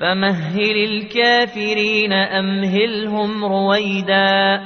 فمهل الكافرين أمهلهم رويداً